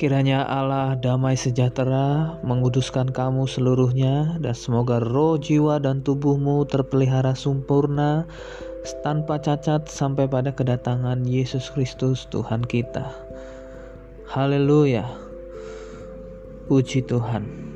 Kiranya Allah damai sejahtera menguduskan kamu seluruhnya dan semoga roh, jiwa, dan tubuhmu terpelihara sempurna tanpa cacat sampai pada kedatangan Yesus Kristus Tuhan kita. Haleluya. Puji Tuhan.